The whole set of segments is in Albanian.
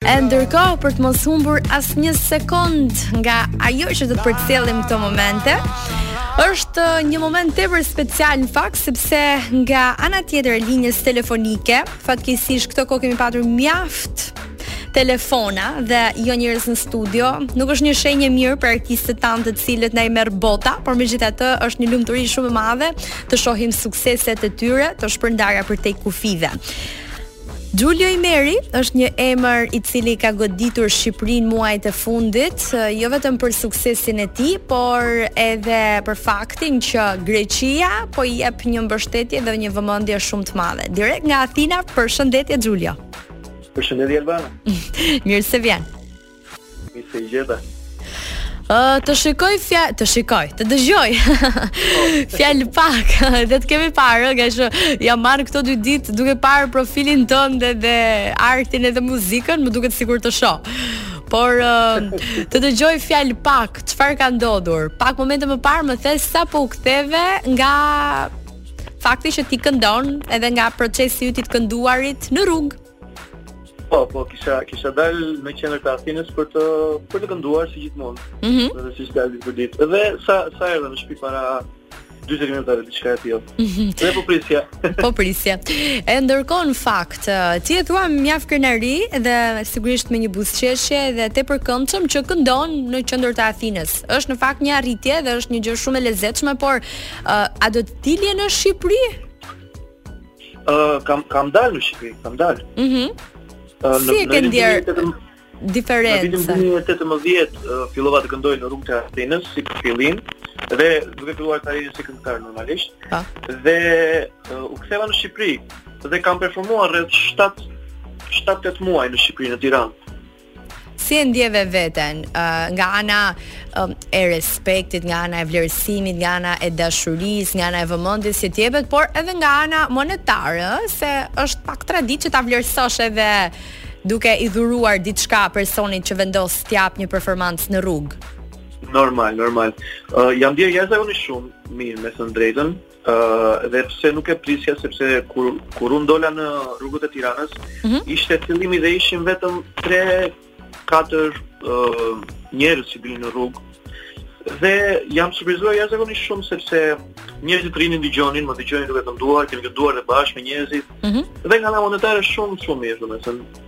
E ndërkohë për të mos humbur asnjë sekond nga ajo që do të përcjellim këto momente, është një moment tepër special në fakt sepse nga ana tjetër e linjës telefonike, fatkeqësisht këto kohë kemi patur mjaft telefona dhe jo njerëz në studio. Nuk është një shenjë e mirë për artistët tanë të cilët na i merr bota, por megjithatë është një lumturi shumë e madhe të shohim sukseset e tyre të shpërndara përtej kufijve. Xhulio Imeri është një emër i cili ka goditur Shqipërinë muajt e fundit, jo vetëm për suksesin e tij, por edhe për faktin që Greqia po i jep një mbështetje dhe një vëmendje shumë të madhe. Direkt nga Athina, përshëndetje Xhulio. Përshëndetje Albana. Mirë se vjen. Mirë se ju gjeta. Uh, të shikoj fja, të shikoj, të dëgjoj. Fjalë pak, dhe të kemi parë, nga që jam marrë këto dy ditë duke parë profilin tënd dhe, dhe artin edhe muzikën, më duket sikur të shoh. Por uh, të dëgjoj fjalë pak, çfarë ka ndodhur? Pak momente më parë më the sapo u ktheve nga fakti që ti këndon edhe nga procesi yt i të kënduarit në rrugë. Po, po, kisha, kisha dal në qendër të Athinës për të, për të kënduar si gjithmonë. Mm -hmm. Dhe si dal ditë për ditë. Dhe sa, sa erdha në shpi para 20 minuta diçka e tillë. Mhm. Dhe po prisja. po prisja. E ndërkohë në fakt, ti e thua me mjaft krenari dhe sigurisht me një buzëqeshje dhe tepër këndshëm që këndon në qendër të Athinës. Është në fakt një arritje dhe është një gjë shumë e lezetshme, por a do të dilje në Shqipëri? Ë uh, kam kam dalë në Shqipëri, kam dalë. Mhm. Mm uh, si e ke ndier diferencën? Në vitin 2018 uh, fillova të këndoj në rrugët e Athinës si fillim dhe duke filluar karrierën si këngëtar normalisht. Pa. Po. Dhe uh, u ktheva në Shqipëri dhe kam performuar rreth 7-8 muaj në Shqipëri në Tiranë. Si e ndjeve veten nga ana e respektit, nga ana e vlerësimit, nga ana e dashurisë, nga ana e vëmendjes që t'jepet, por edhe nga ana monetare, ë, se është pak traditë që ta vlerësosh edhe duke i dhuruar diçka personit që vendos të jap një performancë në rrugë. Normal, normal. Uh, jam ndjerë jashtëzakonisht shumë mirë me thënë të drejtën. Uh, dhe pse nuk e prisja sepse kur kur un dola në rrugët e Tiranës mm -hmm. ishte fillimi dhe ishin vetëm 3 4 uh, njerëz që dilin në rrugë dhe jam surprizuar jashtëzakonisht shumë sepse njerëzit rrinin dëgjonin, më dëgjonin duke kënduar, kemi kënduar dhe bashkë me njerëzit. Mm -hmm. Dhe nga ana monetare shumë shumë mirë, domethënë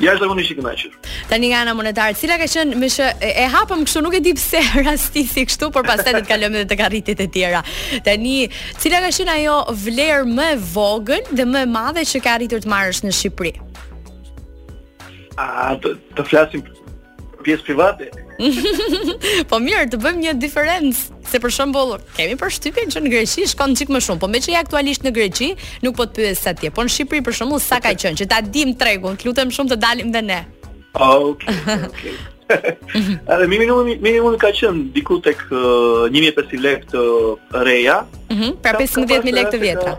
Jashtëzakonisht i kënaqur. Tani nga ana monetare, cila ka qenë më shë, e hapëm kështu, nuk e di pse rastisi kështu, por pastaj do të kalojmë edhe tek arritjet e tjera. Tani, cila ka qenë ajo vlerë më e vogël dhe më e madhe që ka arritur të marrësh në Shqipëri? A të, të flasim Pjesë private. po mirë, të bëjmë një diferencë, se për shembull, kemi përshtypjen që në Greqi shkon çik më shumë, po meqë aktualisht në Greqi nuk po të pyes atje, po në Shqipëri për shembull sa ka qenë, që ta dim tregun, të lutem shumë të dalim dhe ne. Okej, okej. Edhe minimumi minimumi ka qenë diku tek uh, 1500 lekë të reja. Mhm, pra 15000 lekë të vjetra.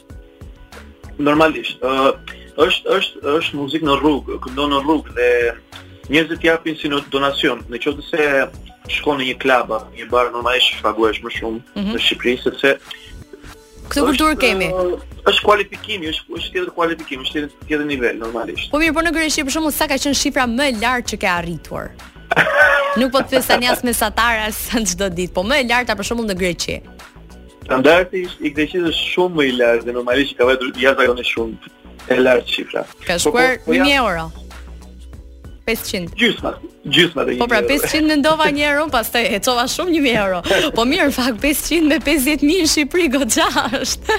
Normalisht, uh, është është është muzikë në rrugë, këndon në rrugë dhe njerëzit japin si një donacion. Në qoftë se shkon në një klub apo një bar normalisht paguhesh më shumë mm -hmm. në Shqipëri sepse Këtë kulturë kemi. Është kualifikimi, është është tjetër kualifikim, është tjetër tjetër nivel normalisht. Po mirë, po në Greqi për shembull sa ka qenë shifra më e lartë që ke arritur? Nuk po të pyes tani as mesataren as çdo ditë, po më e larta për shembull në Greqi. Standardi i Greqisë është shumë më i lartë dhe normalisht ka vajtur jashtëzakonisht shumë e lartë shifra. Ka po, po, shkuar 1000 po, euro. 500. Gjysma, gjysma e 1000. Po pra 500 mendova një herë, pastaj e çova shumë 1000 euro. Po mirë, fakt 500 me 500 në Shqipëri goxha është.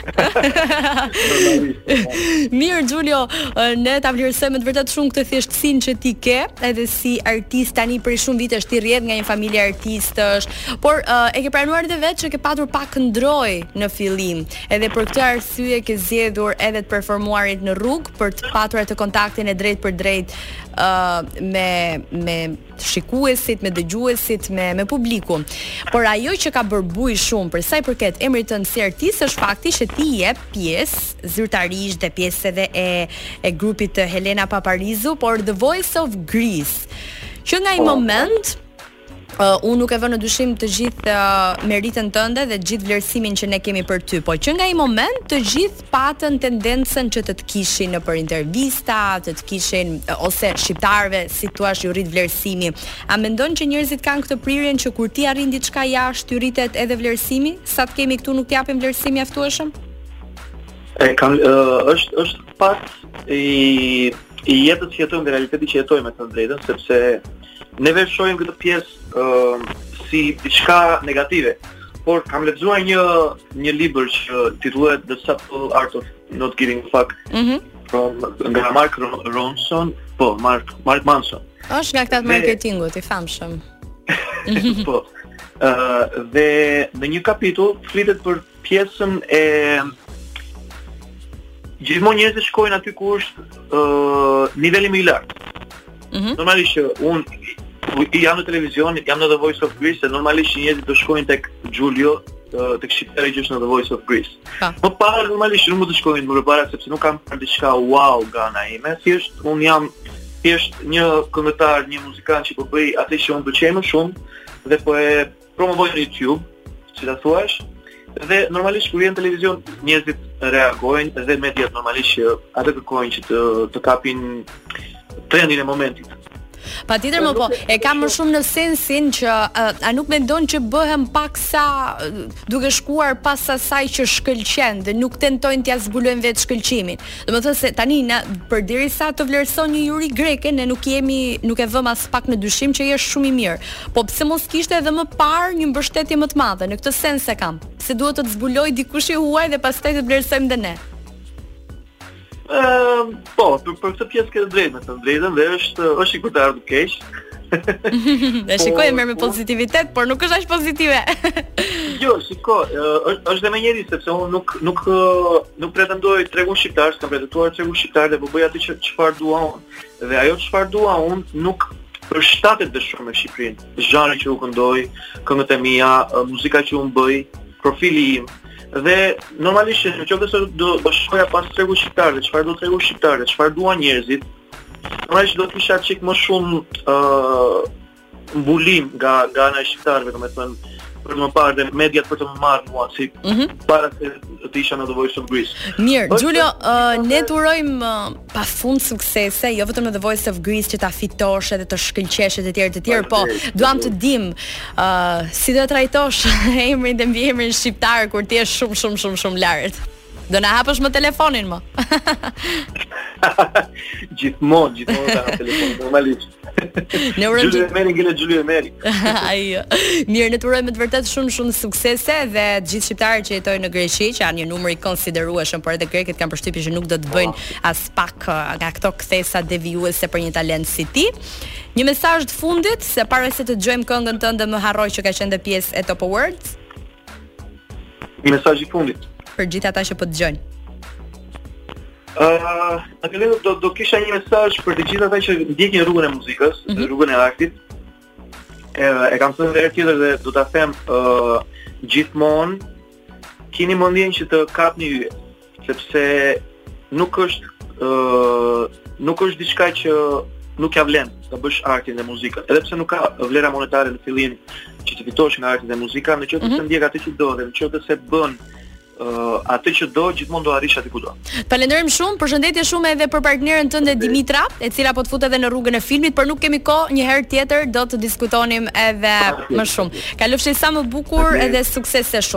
mirë Julio, ne ta vlerësojmë me të vërtetë shumë këtë thjeshtësinë që ti ke, edhe si artist tani për shumë vitesh ti rrjedh nga një familje artistësh, Por e ke pranuar edhe vetë që ke patur pak ndrojtje në fillim. Edhe për këtë arsye ke zgjedhur edhe të performuarit në rrugë për të patur atë kontaktin e drejtpërdrejtë ë uh, me me shikuesit, me dëgjuesit, me me publikun. Por ajo që ka bërë bujë shumë për sa i përket emrit tënd si artist është fakti që ti je pjesë zyrtarisht dhe pjesë edhe e e grupit të Helena Paparizu, për The Voice of Greece. Që nga ai po. moment Uh, unë nuk e vë në dyshim të gjithë uh, meritën tënde dhe gjithë vlerësimin që ne kemi për ty, po që nga ai moment të gjithë patën tendencën që të të kishin nëpër intervista, të të kishin uh, ose shqiptarëve si thuash iu rrit vlerësimi. A mendon që njerëzit kanë këtë prirjen që kur ti arrin diçka jashtë, iu rritet edhe vlerësimi? Sa të kemi këtu nuk t'japim vlerësim mjaftueshëm? E kam uh, është është fakt i i jetës që jetojmë, realiteti që jetojmë me të drejtën, sepse Ne veç e shohim këtë pjesë ë uh, si diçka negative. Por kam lexuar një një libër që titullohet The Subtle Art of Not Giving a Fuck. Mhm. Mm from nga Mark Ronson, po Mark Mark Manson. Është nga këta të marketingut, i famshëm. po. Ë uh, dhe në një kapitull flitet për pjesën e gjithmonë njerëzit shkojnë aty ku është ë uh, niveli më i lartë. Mm -hmm. Normalisht që unë jam në televizion, jam në The Voice of Greece, dhe normalisht që njerëzit do shkojnë tek Giulio tek shqiptari që është në The Voice of Greece. Po. Më parë normalisht nuk mund të shkojnë më parë sepse nuk kanë parë diçka wow nga ana ime. Thjesht un jam thjesht një këngëtar, një muzikant që po bëj atë që un pëlqej më shumë dhe po e promovoj në YouTube, si ta thuash, dhe normalisht kur vjen televizion njerëzit reagojnë dhe mediat normalisht që atë kërkojnë që të të kapin trendin e momentit. Patjetër më po, e kam më shumë në sensin që a nuk mendon që bëhen paksa duke shkuar pas asaj që shkëlqen dhe nuk tentojnë t'ja zbulojnë vetë shkëlqimin. Domethënë se tani na përderisa të vlerëson një juri greke, ne nuk jemi nuk e vëmë aspak në dyshim që je shumë i mirë. Po pse mos kishte edhe më parë një mbështetje më të madhe? Në këtë sens e kam. Se duhet të të zbuloj dikush i huaj dhe pastaj të vlerësojmë dhe ne. Ëm, ehm, uh, po, për, për këtë pjesë ke të drejtë, me thënë të drejtën dhe është është për të ardhur keq. Ne po, shiko e merr me po. pozitivitet, por nuk është aq pozitive. jo, shiko, është edhe më njëri sepse unë nuk nuk Nuk pretendoj tregun shqiptar, s'kam pretenduar tregun shqiptar dhe po bëj atë që çfarë dua unë. Dhe ajo çfarë dua unë nuk përshtatet dhe shumë me Shqipërinë. Zhanri që unë këndoj, këngët e mia, muzika që unë bëj, profili im, dhe normalisht në qoftë se do të shkoja pas tregut shqiptar dhe çfarë do tregu shqiptar dhe çfarë duan njerëzit, normalisht do kisha çik më shumë ë uh, mbulim nga nga ana e shqiptarëve, domethënë për më parë dhe mediat për të më marrë mua si mm -hmm. para se të isha në The Voice of Greece. Mirë, Oj, Giulio, uh, ne të urojmë uh, pa fund suksese, jo vetëm në The Voice of Greece që ta fitosh edhe të shkëlqesh e të tjera e të tjera, po duam të dim uh, si do e trajtosh emrin dhe mbiemrin shqiptar kur të jesh shumë shumë shumë shumë lart. Do na hapësh më telefonin më. gjithmonë, gjithmonë ta hap telefonin normalisht. Ne urojmë gjithë të merrin gjelë Xhuli e merri. Ai. Mirë, ne urojmë me të vërtet shumë shumë suksese dhe të gjithë shqiptarët që jetojnë në Greqi, që janë një numër i konsiderueshëm, por edhe grekët kam përshtypjen që nuk do të bëjnë po. aspak uh, nga këto kthesa devijuese për një talent si ti. Një mesazh të fundit, se para se të dëgjojmë këngën tënde mos harroj që ka qenë dhe pjesë e Top Awards. Mesazhi i fundit. Për gjithë ata që po dëgjojnë. Ëh, uh, atë do do kisha një mesazh për të gjithë ata që ndjekin rrugën e muzikës, mm -hmm. rrugën e artit. E, e kam thënë edhe herë tjetër dhe do ta them ëh uh, gjithmonë kini mendjen që të kapni yje. sepse nuk është ë uh, nuk është diçka që nuk ja vlen ta bësh artin dhe muzikën. Edhe pse nuk ka vlera monetare në fillim që të fitosh nga arti dhe muzika, në qoftë se ndjek atë që do dhe në qoftë se bën uh, atë që do, gjithmonë do arrish aty ku do. Falenderojmë shumë, përshëndetje shumë edhe për partneren tënde Dimitra, e cila po të fut edhe në rrugën e filmit, por nuk kemi kohë, një herë tjetër do të diskutonim edhe më shumë. Kalofshi sa më bukur edhe suksese shumë.